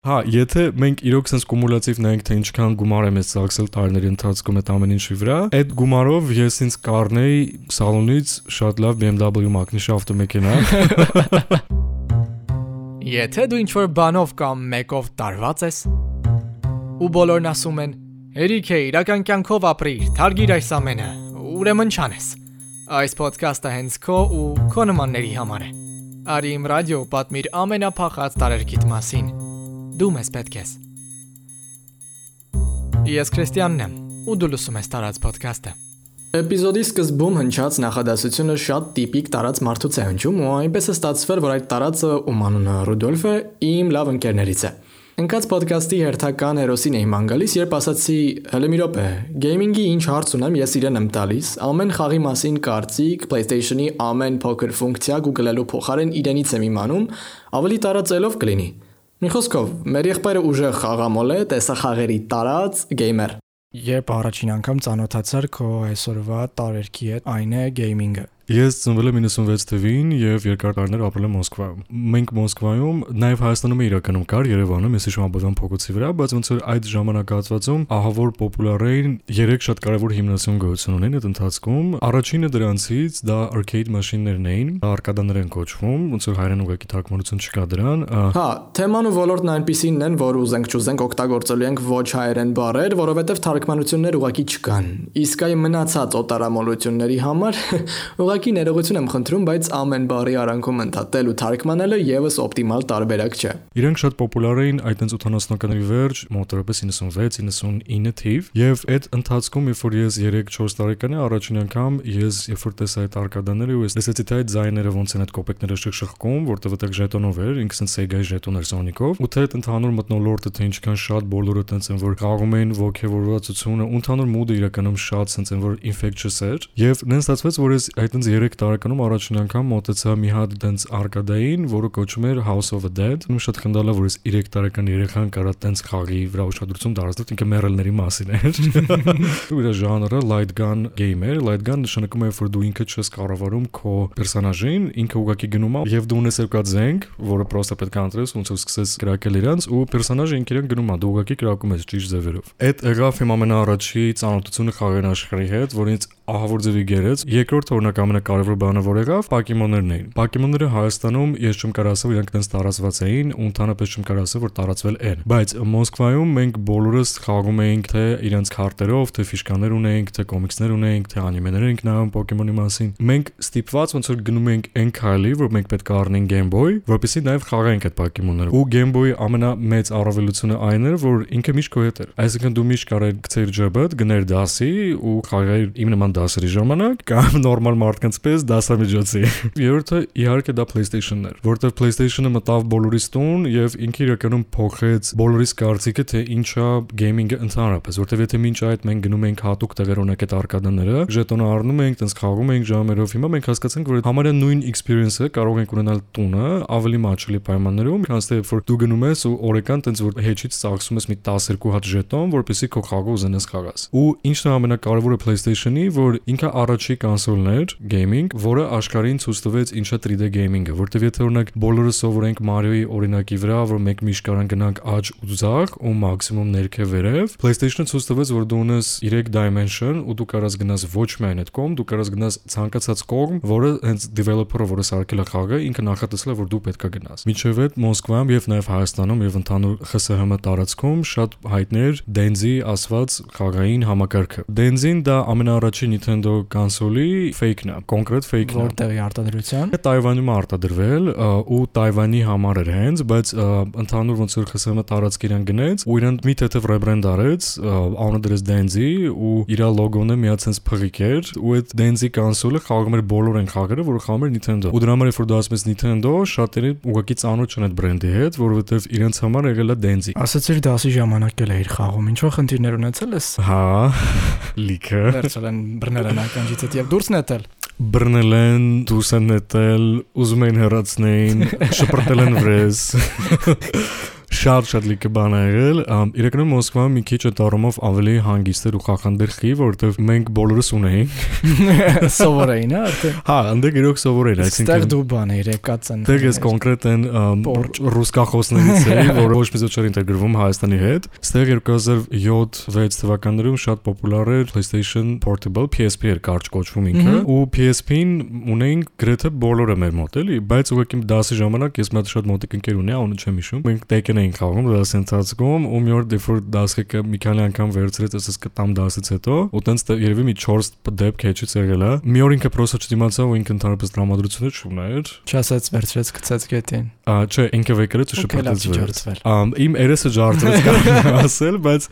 Հա, եթե մենք իրոք sense կումուլատիվ նայենք թե ինչքան գումար եմ ես ծախսել տարիների ընթացքում այդ ամեն ինչի վրա, այդ գումարով ես ինձ կառնեի սալոնից շատ լավ BMW մակնիշ ավտոմեքենա։ Եթե դու ինչ-որ բանով կամ մեկով տարված ես, ու բոլորն ասում են. «Հերիք է, իրական կյանքով ապրիր, թարգիր այս ամենը»։ Ուրեմն չանես։ Այս ոդքասթը հենց քո ու քո նմանների համար է։ Արի իմ ռադիո պատմիր ամենափախած տարերկիտ մասին Դու մեզ պետք ես։ Ես Քրիստիանն եմ, ու դու լսում ես տարած ոդքասթը։ Էպիզոդի սկզբում հնչած նախադասությունը շատ տիպիկ տարած մարդուց է հնչում, ու այնպես է ստացվել, որ այդ տարածը, ում անունը Ռուդոլֆ է, իմ լավ ընկերներից է։ Ընկած ոդկասթի հերթական հերոսին էի ման գալիս, երբ ասացի՝ «Հələ մի րոպե, գեյմինգի ինչ հարց ունեմ, ես իրեն եմ տալիս։ Ամեն խաղի մասին կարծիք, PlayStation-ի ամեն փոքր ֆունկցիա Google-ելու փոխարեն իրենից եմ իմանում, ավելի տարածելով կլինի»։ Մի խոսքով, մեր եղբայրը ուժեղ խաղամոլ է, տեսախաղերի տարած գեյմեր։ Երբ առաջին անգամ ծանոթացար քո այսօրվա տարերքի հետ, այն է գեյմինգը։ Ես ծնվել եմ 96 թվին եւ երկար տարիներ ապրել եմ Մոսկվայում։ Մենք Մոսկվայում նաեւ Հայաստանում իրականում կար Երևանում, ես հիշում եմ փողոցի վրա, բայց ոնց որ այդ ժամանակահատվածում ահավոր պոպուլար էին երեք շատ կարևոր հիմնասյուն գոյություն ունեն այդ ընթացքում։ Առաջինը դրանցից դա arcade մաշիններն էին, արկադաներ են կոչվում, ոնց որ հայերեն ուղղակի թարգմանություն չկա դրան։ Հա, թեման ու ոլորտն այնպեսին են, որ ուզենք չուզենք օգտագործելու ենք ոչ հայերեն բառեր, որովհետեւ թարգմանություններ ուղղակի չկան։ Իսկ այ մնացած օտարամոլությունների համար ուղղակի Ուղղակի ներողություն եմ խնդրում, բայց ամեն բարի արանքում ընդհատել ու թարգմանելը եւս օպտիմալ տարբերակ չէ։ Իրենք շատ պոպուլար էին այդ 80-ականների վերջ, մոտավորապես 96-99 թիվ, եւ այդ ընթացքում, երբ որ ես 3-4 տարեկան եմ, առաջին անգամ ես երբ որ տեսա այդ արկադաները ու ես տեսեցի թե այդ ձայները ոնց են այդ կոպեկները շշխկում, որտեղ այդտեղ ժետոնով էր, ինքս են Sega-ի ժետոներ Sonic-ով, ու թե այդ ընդհանուր մտնոլորտը թե ինչքան շատ բոլորը տենց են որ խաղում էին ողջավորվածությունը, ու ընդհանուր մուդը իրականում շատ սենց են որ infectious էր, եւ նենց ստացվեց որ ես այդ 3 տարեկանում առաջին անգամ մոտեցա մի հատ դենց արկադային, որը կոչվում էր House of the Dead։ Ու շատ խնդալա որ ես 3 տարեկան երեխան կարա տենց խաղի վրա ուշադրություն դարձնել, ինքը մերելների մասին էր։ Ու իր ժանրը light gun game էր։ Light gun նշանակում է որ դու ինքը չես կառավարում քո պերսոնաժին, ինքը ուղակի գնում է եւ դու ունես երկու զենք, որը պրոստը պետք է ընտրես, ոնց որ սկսես կրակել իրանց ու պերսոնաժը ինքը իրեն գնում է, դու ուղակի կրակում ես ճիշտ ձևերով։ Այդ եղավ իմ ամենաառաջի ծանոթությունը խաղային աշխարհի հետ, որ ինձ ահավոր ձևի գերեց։ Երկրորդ օրինակ ամենակարևոր բանը որ եղավ, Պոկեմոններն էին։ Պոկեմոնները Հայաստանում ես չեմ կարող ասել, իրանք տենց տարածված էին, ու ընդհանրապես չեմ կարող ասել, որ տարածվել են։ Բայց Մոսկվայում մենք բոլորս խաղում էինք թե իրենց քարտերով, թե ֆիշկաներ ունեինք, թե կոմիքսներ ունեինք, թե անիմեներ էինք նայում Պոկեմոնի մասին։ Մենք ստիպված ոնց որ գնում էինք այն քայլի, որ մենք պետք է առնենք Game Boy, որովհետեւ նաև խաղայինք այդ Պոկեմոնները։ Ու Game Boy-ի ամենամեծ առավելությունը այն էր, որ ինքը միշտ քո հետ էր։ Այսինքն դու միշտ կարող գցեիր ջեբդ, գներ դասի ու խաղայր իմ նման դասերի ժամանակ կամ նորմալ մարդկանց պես դասամիջոցի։ Երրորդը իհարկե դա PlayStation-ն էր, որտեղ PlayStation-ը մտավ բոլորիս տուն եւ ինքը իրականում փոխեց բոլորիս կարծիքը թե ինչա գեյմինգը ընդհանրապես, որտեղ եթե մինչ այդ մենք գնում էինք հատուկ տեղեր ունենք այդ արկադաները, ժետոնը առնում էինք, տենց խաղում էինք ժամերով, հիմա մենք հասկացանք, որ համարյա նույն experience-ը կարող ենք ունենալ տունը ավելի մաչելի պայմաններում, քան թե որ դու գնում ես ու օրեկան տենց որ հեչից ծախսում ես մի 12 հատ ժետոն, որպեսզի քո խաղը ուզենես խաղաս։ Ու ինչն է ամենակարևորը PlayStation-ի, որ ինքը առաջի կոնսոլն էր gaming, որը աշխարհին ցույց տվեց ինչա 3D gaming-ը, որտեվ եթե օրինակ բոլորը սովորենք Mario-ի օրինակի վրա, որ մեկ միշտ կարան գնանք աջ ու ձախ ու մաքսիմում ներքև վերև, PlayStation-ը ցույց տվեց, որ դու ունես 3 dimension ու դու կարաս գնաս ոչ միայն այդ կողմ, դու կարաս գնաս ցանկացած կողմ, որը հենց developer-ը, որը սարքել է խաղը, ինքը նախատեսել է, որ դու պետքա գնաս։ Միջև այդ Մոսկվայում եւ նաեւ Հայաստանում եւ ընդհանուր ԽՍՀՄ տարածքում շատ հայտնի էր Denzi ասված խաղային համակարգը։ Denzi-ն դա ամենաառաջին Nintendo կոնսոլի fake-ն է, կոնկրետ fake-ն է։ Որտեղի արտադրության։ Տայվանում է արտադրվել ու Տայվանի համար էր հենց, բայց ընդհանուր ոնց որ ԽՍՀՄ տարածք իրան գնեց ու իրան մի թեթև ռեբրենդ արեց, անունը դրեց Denzi ու իր լոգոն է միացած փղիկ էր ու այդ Denzi կոնսոլը խաղում էր բոլոր այն խաղերը, որը խաղում էր Nintendo։ Ու դրա համար որ դու ասում ես Nintendo, շատերը ուղղակի ծանոթ չեն այդ բրենդի հետ, որովհետև իրենց համար եղել է Denzi։ Ասացիր դասի ժամանակ էլ էիր խաղում, ինչու խնդիրներ ունեցել ես։ Հա, լիքը։ Վերցել են բռնել են ականջից եւ դուրս նետել բռնել են, դուրս են նետել, ուզում են հեռացնեին, շպրտել են վրես։ շատ-շատ լիքը բան ա եղել։ Իրականում Մոսկվայում մի քիչ այդ առումով ավելի հանգիստ էր ու խախանդեր խի, որովհետև մենք բոլորս ունեինք։ Սովոր էին, հա, արդեն։ Հա, անդե գերոք սովոր էր, այսինքն դու բան էր եկած են։ Դե ես կոնկրետ են ռուսկախոսներից էի, որը ոչ մի չէր ինտեգրվում Հայաստանի հետ։ Ստեղ 2007-6 թվականներում շատ պոպուլար էր PlayStation Portable PSP էր կարճ կոչվում ինքը, ու PSP-ին ունեին գրեթե բոլորը մեր մոտ էլի, բայց ուղղակի դասի ժամանակ ես մի հատ շատ մոտիկ ընկեր ունեի, անունը չեմ հիշում։ Մենք Tekken էինք խաղում դասի ընթացքում, ու մի օր դեֆոր դասը մի քանի անգամ վերցրեց, ասես կտամ դասից հետո, ու տենց երևի մի 4 դեպք հեչից եղել է։ Մի օր ինքը պրոսը չդիմացավ ու ինքը ընդհանրապես դրամատրությունը չուներ։ Չասած վերցրեց գցեց գետին։ Ա, չէ, ինքը վեկրեց ու շփոթեց վեր։ ջարցվել։ Ամ իմ երեսը ջարդեց կարող ասել, բայց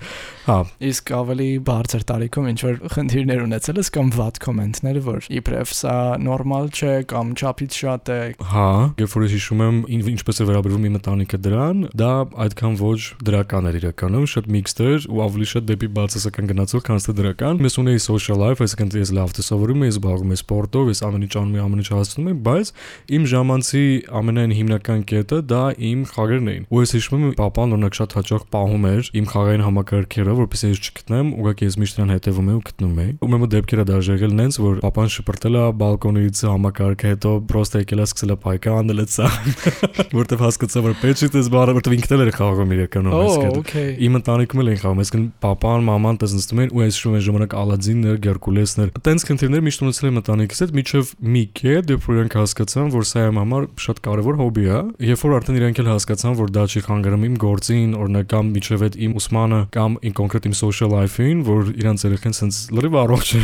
հա, Իսկ ավելի բարձր տարիքում ինչ որ խնդիրներ ունեցել ես կամ վատ կոմենտներ, որ իբրև սա նորմալ չէ կամ չափից շատ է։ հա, երբ որ ես հիշում եմ ին- ինչպես է վերաբերվում իմ ընտանիքը դրան, դա այդքան ոչ դրական էր իրականում, շատ mixed էր ու ավելի շատ դեպի բացասական գնացող, քան թե դրական։ Ես ունեի social life, այսինքն ես լավ տեսավորում եի, ես զբաղվում եի սպորտով, ես ամեն ինչ անում եի, ամեն ինչ հասցնում եի, բայց իմ ժամանցի ամենայն հիմնական կետը դա իմ խաղերն էին։ Ու ես հիշում եմ papan օրինակ շատ հաճախ պահում էր իմ խաղային համակարգերը, որպեսզի ես չգտնեմ, ուղղակի ես միշտ նրան հետևում եի ու գտնում եի։ Ու մեմը դեպքերը դա եղել նենց, որ papan շպրտել է բալկոնից համակարգը, հետո պրոստը եկել է սկսել է պայքա անել սա, որտեվ հասկացա որ պետք չէ դες բարը, որտեվ ինքն էլ էր խաղում իրականում այսինքն օքեյ։ Իմ ընտանիքում էլ են խաղում, այսինքն papan, maman տես նստում են ու այս են ժամանակ Ալադիններ, Գերկուլեսներ։ Տենց քննիներ միշտ ունեցել եմ ընտանիքից հետ, միջև մի կետ, երբ որ իրանք հասկացան, որ սա իմ համար շատ կարևոր հոբի է, երբ որ արդեն իրանք էլ հասկացան, որ դա չի խանգարում իմ գործին, օրինակ կամ միջև այդ իմ ուսմանը կամ ին կոնկրետ իմ social life-ին, որ իրանք երեխեն sense լրիվ առողջ է,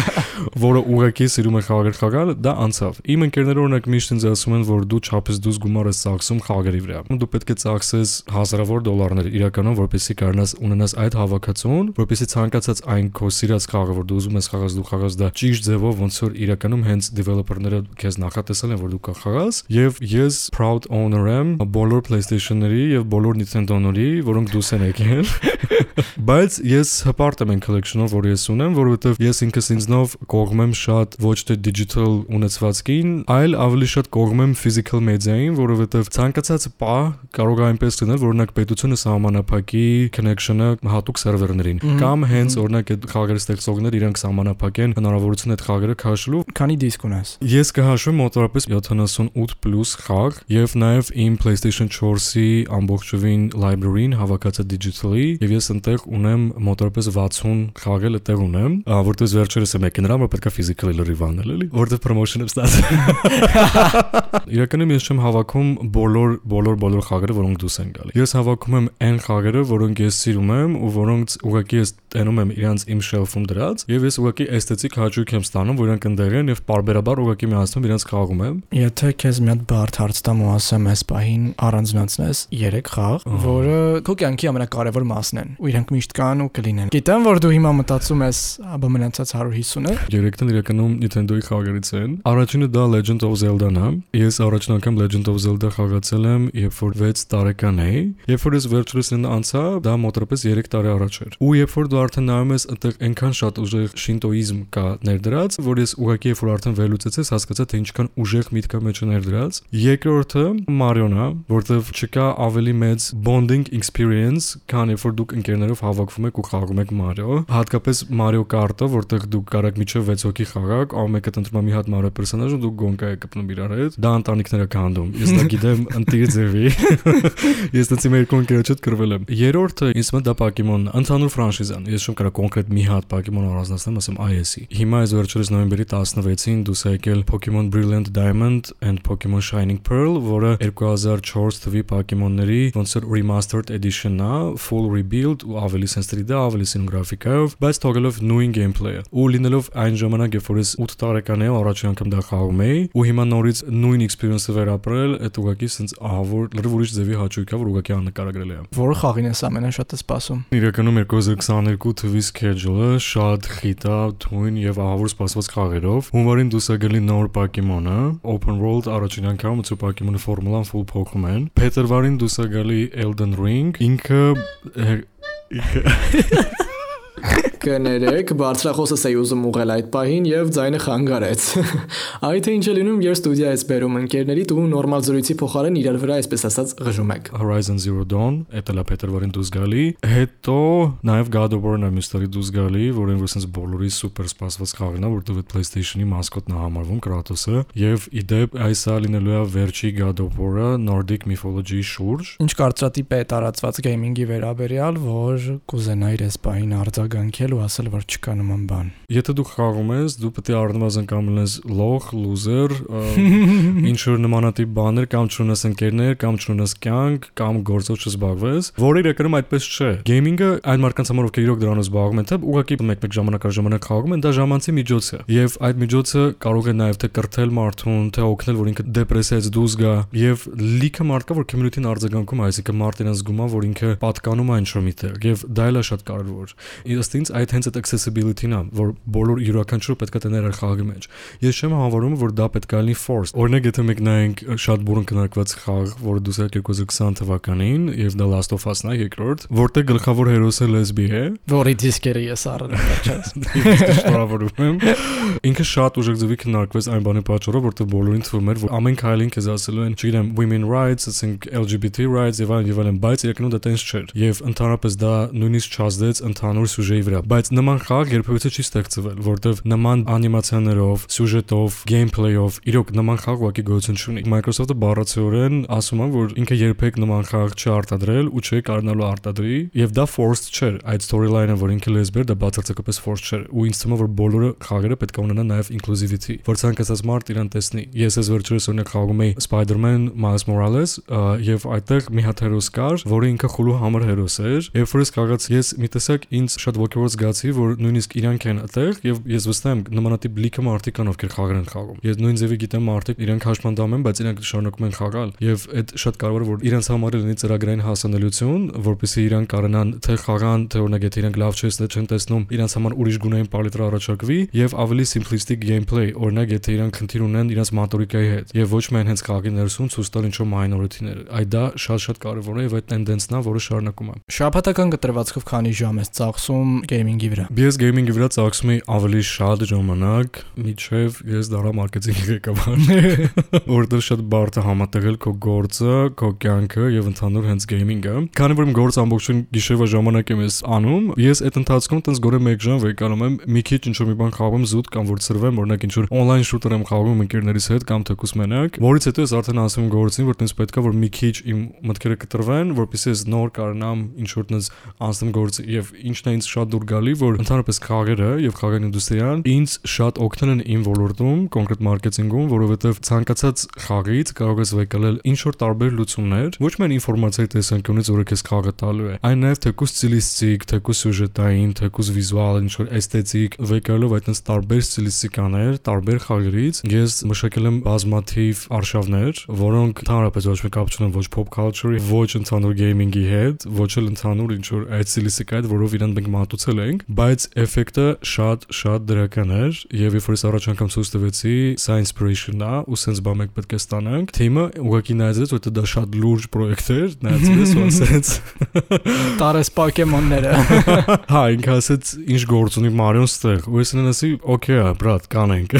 որը ուղղակի սիրում է խաղեր խաղալ, դա անցավ։ Իմ ընկերները օրինակ միշտ ինձ ասում են, որ դու չափես դուս գումար ես ծախսում խաղերի վրա։ Դու պետք է ծախսես հազարավոր դոլարներ իրականում, որպեսզի կարողանաս ունենաս այդ հավաքածուն, որպեսզի ցանկացած այն քո սիրած խաղը, որ դու ուզում ես խաղաս, դու խաղաս դա ճիշտ ձևով, ոնց որ իրականում հենց developer-ները քեզ նախատեսել են, որ դու կխաղաս, եւ ես proud owner եմ բոլոր PlayStation-ների եւ բոլոր Nintendo-ների, որոնք դուս են եկել։ Բայց ես հպարտ եմ այն collection-ով, որ ես ունեմ, որովհետեւ ես ինքս ինձնով կողմ եմ շատ ոչ թե digital ունեցվածքին, այլ ավելի շատ կողմ եմ physical media-ին, որովհետեւ ցանկացած պա կարող է այնպես լինել, որ օրինակ պետությունը սահմանափակի connection-ը հատուկ սերվերներին, կամ հենց օրինակ այդ խաղերի ստեղծողները իրենք սահմանափակեն հնարավորությունը այդ խաղերը քաշելու Քանի դիսկ ունես։ Ես կհաշվեմ մոտավորապես 78+ խաղ եւ նաեւ իմ PlayStation 4-ի ամբողջովին library-ին հավաքած է digitally եւ ես ընտեղ ունեմ մոտավորապես 60 խաղ էլ այդտեղ ունեմ, որտեղ վերջերս եմ եկել նրան, որ պետքա physically լրիվ անել էլի, որտեղ promotion եմ ստացել։ Իրականում ես չեմ հավաքում բոլոր բոլոր բոլոր խաղերը, որոնք դուս են գալի։ Ես հավաքում եմ այն խաղերը, որոնք ես սիրում եմ ու որոնց ուղղակի ես տենում եմ իրանց իմ shelf-ում դրած եւ ես ուղղակի էսթետիկ հաճույք եմ ստանում, որ իրանք ընդեղ են եւ parberabar ուղղակի միացնում իրանց խաղում եմ։ Եթե քեզ մի հատ բարդ հարց տամ ու ասեմ այս պահին առանձնացնես 3 խաղ, որը քո կյանքի ամենակարևոր մասն են, ու իրենք միշտ կան ու կլինեն։ Գիտեմ, որ դու հիմա մտածում ես, աբա մնացած 150-ը։ Երեքն իրականում Nintendo-ի խաղերից են։ Առաջինը դա Legend of Zelda-ն է։ Ես առաջին անգամ Legend of Zelda խաղացել եմ, երբ որ 6 տարեկան էի։ Երբ որ ես վերջերս անցա, դա մոտավորապես 3 տարի առաջ էր։ Ու երբ որ դու արդեն նայում ես, այնտեղ այնքան շատ ուժեղ շինտոիզմ կա ներդրած, որ ես ուղղակի երբ որ արդեն վերլուծեցես, հասկացա թե ինչքան ուժեղ միտք կա մեջը ներդրած։ Երկրորդը է, որտեղ չկա ավելի մեծ bonding experience, քան երբ որ դուք ընկերներով հավաքվում եք ու խաղում եք Mario։ Հատկապես Mario Kart-ը, որտեղ դուք կարաք միջև 6 հոգի խաղաք, ամեն մեկը ընտրում է մի հատ Mario պերսոնաժ ու դուք գոնկա եք կպնում իրար հետ։ Դա ընտանիքները կանդում։ Ես դա գիտեմ ընտիր ձևի։ Ես դից իմ երկու ընկերոջ հետ կրվել եմ։ Երրորդը ինձ մոտ դա Pokemon ընդհանուր ֆրանշիզան։ Ես շուտ կարա կոնկրետ մի հատ Pokemon առանձնացնեմ, ասեմ IS-ի։ Հիմա այս վերջերս նոյեմբերի 16-ին դուս է եկել Pokemon Brilliant Diamond and Pokemon Shining Pearl, որը 2004 թվի Pokemon-ների ոնց որ remastered edition-ն է, full rebuild ու ավելի sense 3D, ավելի սին գրաֆիկայով, բայց թողելով նույն gameplay-ը։ Ու լինելով այն ժամանակ, երբ որ ես 8 տարեկան էի, առաջին անգամ դա խաղում էի, ու հիմա նորից նույն experience-ը վերապրել, այդ ուղղակի sense ահավոր լրիվ ուրիշ ձևի հաճույք է, որ ուղղակի աննկարագրելի է։ Որը խաղին ես ամենաշատը սպասում։ Իրականում 2022 թվի schedule-ը շատ խիտ է, թույն եւ ահավոր սպասված խաղերով։ Հունվարին դուս է գալի նոր Pokemon-ը, Open World առաջին անգամ ու Pokemon-ը ֆորմուլան full են։ Փետրվարին դուս է գալի Elden Ring, ինքը Կներեք, բարձրախոսս էի ուզում ուղղել այդ պահին եւ ձայնը խանգարեց։ Այ թե ինչ է լինում, երբ ստուդիա ես բերում ընկերներիդ ու նորմալ զրույցի փոխարեն իրար վրա այսպես ասած ղժում եք։ Horizon Zero Dawn, էտելա փետրվարին դուրս գալի, հետո նաև God of War-ն է մյուս տարի դուրս գալի, որին որ sense բոլորի սուպեր սպասված խաղն է, որտեղ այդ PlayStation-ի մասկոտն է համարվում Kratos-ը, եւ իդեպ այս է լինելու է վերջի God of War-ը Nordic mythology-ի շուրջ։ Ինչ կարծրատիպ է տարածված գեյմինգի վերաբերյալ, որ կուզենայիր այս պահին արձագանքել ու ասել, որ չկա նման բան։ Եթե դու խաղում ես, դու պետք է առնվազն կամ լինես լող, loser, ինչ որ նմանատիպ բաներ կամ չունես ընկերներ, կամ չունես կյանք, կամ գործով չզբաղվես, որը իրականում այդպես չէ։ Գեյմինգը այն մարդկանց համար, ովքեր իրոք դրանով զբաղվում են, թե ուղղակի մեկ-մեկ ժամանակ առ ժամանակ խաղում են, դա ժամանցի միջոց է։ Եվ այդ միջոցը կարող է նաև թե կրթել մարդուն, թե օգնել, որ ինքը դեպրեսիայից դուրս գա, եւ լիքը մարդ կա, որ community-ն արձագանքում է, այսինքն զգում է, որ ինքը պատկանում է ինչ-որ միտեղ, եւ դա էլ է շատ կարեւոր։ Ըստ ինձ այդ հենց այդ accessibility-ն է, որ բոլոր յուրաքանչյուր պետք է տներ խաղի մեջ։ Ես չեմ հավարում, որ դա պետք է լինի forced։ Օրինակ, եթե մենք նայենք շատ բուրըն քննարկված խաղ, որը դուս 2020 թվականին եւ դա Last of Us-ն է երկրորդ, որտեղ գլխավոր հերոսը լեսբի է, որի դիսկերը ես առել եմ պատճառ։ Շնորհավորում եմ։ Ինքը շատ ուժեղ ձևի քննարկվեց այն բանի պատճառով, որտեղ բոլորին թվում էր, որ ամեն քայլին քեզ ասելու են, չգիտեմ, women rights, ասենք LGBT rights եւ այլն եւ այլն, բայց իրականում դա տենց չէր։ Եվ ընդհանրապես դա նույնիսկ չազդեց ընդհանուր սյուժեի վրա։ Բայց նման խաղ երբևէ չի ստեղծվել, որտեղ նման անիմացիաներով, սյուժետով, gameplay-ով իրոք նման խաղ ուղղակի գոյություն չունի։ Microsoft-ը բառացիորեն ասում է, որ ինքը երբեք նման խաղ չի արտադրել ու չի կարողանալու արտադրի եւ դա forced չէր։ Այդ storyline-ը, որ ինքը լեսբեր, դա բացարձակապես forced չէր։ Ու ինձ թվում է, որ բոլորը խաղերը պետք է ունենան նաեւ inclusivity, որ ցանկացած մարդ իրան տեսնի։ Ես ես վերջերս օրինակ խաղում էի Spider-Man Miles Morales եւ այդտեղ մի հատ հերոս կար, որը ինքը խուլու համար հերոս էր։ Երբ որ ես քաղաց ես մի տեսակ ինձ շատ ողջորոց զգացի, որ նույնիսկ իրանք են այդտեղ եւ ես վստահ եմ նմանատիպ լիքը մարդիկ կան, ովքեր խաղեր են խաղում։ Ես նույն ձևի գիտեմ մարդիկ իրանք հաշմանդամ են, բայց իրանք շարունակում են խաղալ եւ այդ շատ կարեւոր որ իրանք համար լինի ծրագրային հասանելիություն, որպեսզի իրանք կարողանան թե խաղան, թե օրինակ եթե իրանք լավ չեն տեսնում, իրանք համար ուրիշ գունային պալիտր առաջարկվի եւ ավելի simplistic gameplay, օրինակ եթե իրանք խնդիր ունեն իրանք մատորիկայի հետ եւ ոչ միայն հենց խաղի ներսում ցույց տալ ինչ-որ minority-ներ։ Այդ դա շատ-շատ կարեւոր է եւ այդ տենդենսն է, որը շարունակում է։ Շաբաթական կտրվածքով քանի ժամ ես ծախսում գեյմինգի վրա։ Ես գեյմինգի վրա ծախսում եմ ավելի շատ ժամանակ, միջև ես դարա մարքեթինգի ղեկավարն որտեղ շատ բարդ է համատեղել քո գործը, քո կյանքը եւ ընդհանուր հենց գեյմինգը։ Քանի որ իմ գործը ամբողջովին գիշերվա ժամանակ եմ ես անում, ես այդ ընթացքում տենց գորե 1 ժամ վեկանում եմ, մի քիչ ինչ-որ մի բան խաղում զուտ կամ որ ծրվեմ, օրինակ ինչ-որ on-line shooter եմ խաղում ընկերներիս հետ կամ թեկուս մենակ, որից հետո ես արդեն ասում գործին, որ տենց պետքա որ մի քիչ իմ մտքերը կտրվեն, որպեսզի ես նոր կարողանամ ինչ-որ տենց անցնեմ գործը եւ ինչն է ինձ շատ դուր գալի, որ ընդհանրապես խաղերը եւ խաղային ինդուստրիան ինձ շատ օգնել են իմ ոլորտում, կոնկրետ մարքեթինգում, որովհետեւ ցանկացած խաղից կարող ես վեկալել ինչ որ տարբեր լուծումներ, ոչ միայն ինֆորմացիայի տեսանկյունից, որը քեզ խաղը տալու է, այլ նաև թեկուս ստիլիստիկ, թեկուս սյուժետային, թեկուս վիզուալ, ինչ որ էսթետիկ, վեկալելով այդպես տարբեր ստիլիստիկաներ, տարբեր խաղերից, ես մշակել եմ բազմաթիվ արշավներ, որոնք ընդհանրապես ոչ մի կապ չունեն ոչ pop culture-ի, ոչ ընդհանուր gaming-ի հետ, ոչ էլ ընդհանուր ինչ որ այդ ստիլիստիկա հետ, որով իրան մենք մատուցել ենք, բայց էֆեկտը շատ շատ դրական էր եւ երբ որ ես առաջ անգամ ցույց տվեցի, սա inspiration-ա ու sense բա մեկ պետք է ստանանք։ Թիմը ուղղակի նայեց, որ դա շատ լուրջ պրոյեկտ էր, նայեց ու ասեց. Տարես Պոկեմոնները։ Հա, ինքը ասեց, ինչ գործ ունի Մարիոն ստեղ։ Ու ես նենասի, օքեյ, բրատ, կանենք։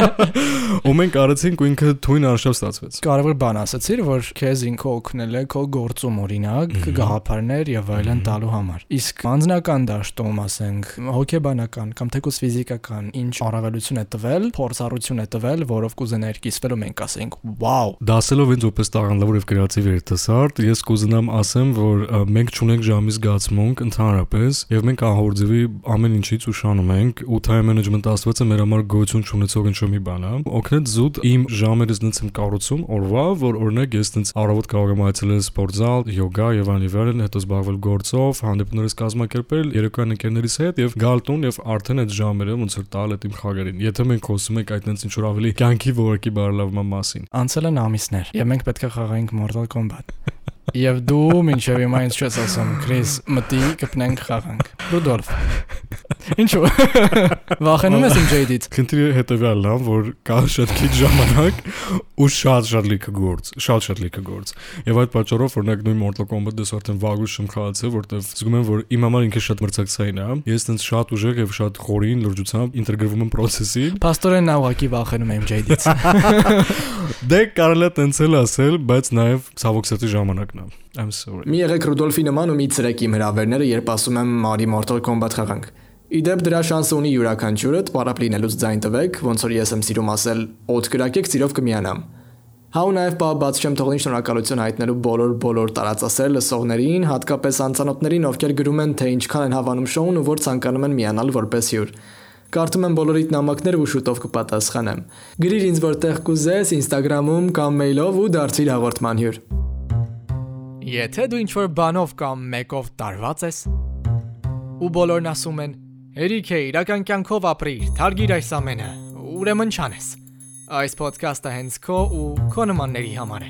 Ու մենք արեցինք ու ինքը թույն արշավ ստացվեց։ Կարևոր բան ասացիր, որ քեզ ինքը օգնել է քո գործում օրինակ, գաղափարներ եւ այլն տալու համար։ Իսկ անձնական դաշտում, ասենք, հոգեբանական կամ թեկուս ֆիզիկական ինչ առավելություն է տվել, փորձառություն է տվել, որով կուզենայր կիսվել ու մենք ասենք, «Վաու»։ Դասելով ինձ որպես տաղանդավոր եւ կրեատիվ երիտասարդ, ես կուզենամ ասեմ, որ մենք ճունենք ժամի զգացմունք ընդհանրապես եւ մենք ահորձիվի ամեն ինչից ուշանում ենք ու time management ասվածը մեր համար գոյություն չունեցող ինչ-որ մի բան է։ Օգնեց զուտ իմ ժամերից նենց եմ կառուցում օրվա, որ օրինակ ես նենց առավոտ կարող եմ այցելել սպորտզալ, յոգա եւ այլն, հետո զբաղվել գործով, հանդիպումներս կազմակերպել երեկոյան ընկերներիս հետ եւ գալ տուն եւ արդեն այդ ժամերը ոնց որ տալ այդ իմ խաղերին։ Եթե մենք խոսում ենք այդ նենց ինչ որ ավելի կյանքի ողորկի բարելավման մասին։ Անցել են ամիսներ եւ մենք պետք է խաղայինք Mortal Kombat։ Եվ դու մինչև հիմա ինձ չես ասում, Քրիս, մտի կպնենք խաղանք։ Ռուդոլֆ։ Ինչու։ Վախենում ես իմ ջեյդից։ Քննի հետեւյալն է, որ կա շատ քիչ ժամանակ ու շատ շատ լիքը գործ, շատ շատ լիքը գործ։ Եվ այդ պատճառով օրինակ նույն Mortal Kombat-ը արդեն վաղուց եմ խաղացել, որտեվ զգում եմ, որ իմ համար ինքը շատ մրցակցային է։ Ես տենց շատ ուժեղ եւ շատ խորին լրջությամբ ինտեգրվում եմ process-ին։ Պաստորեն նա ուղակի վախենում իմ ջեյդից։ Դե կարելի է տենց էլ ասել, բայց նաեւ ցավոք սրտի ժամանակն է։ I'm sorry։ Մի եղեք Ռուդոլֆի նման ու մի ցրեք իմ հրավերները, երբ ասում եմ Մարի Mortal Kombat խաղանք։ Իդեպ դրա շանսը ունի յուրաքանչյուրը, պարապ լինելուց ձայն տվեք, ոնց որ ես եմ սիրում ասել, օդ կրակեք, ծիրով կմիանամ։ Հա ու նաև բա բաց չեմ թողնի շնորհակալություն հայտնելու բոլոր բոլոր տարածասեր լսողներին, հատկապես անծանոթներին, ովքեր գրում են, թե ինչքան են հավանում շոուն ու որ ցանկանում են միանալ որպես հյուր։ Կարդում եմ բոլորիդ նամակները ու շուտով կպատասխանեմ։ Գրիր ինձ որտեղ կուզես, Instagram-ում կամ մեյլով ու դարձիր հաղորդման հյուր։ Եթե դու ինչ-որ բանով կամ մեկով տարված ես, ու բոլորն ասում են. «Հերիք է, իրական կյանքով ապրիր, թարգիր այս ամենը», ուրեմն չանես։ Այս ոդքասթը հենց քո ու քո նմանների համար է։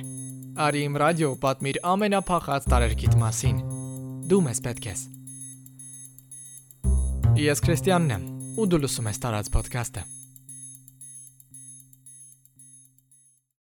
Արի իմ ռադիո պատմիր ամենափախած տարերկիտ մասին։ Դու մեզ պետք ես։ Ես Քրիստիանն եմ, ու դու լսում ես տարած ոդքասթը։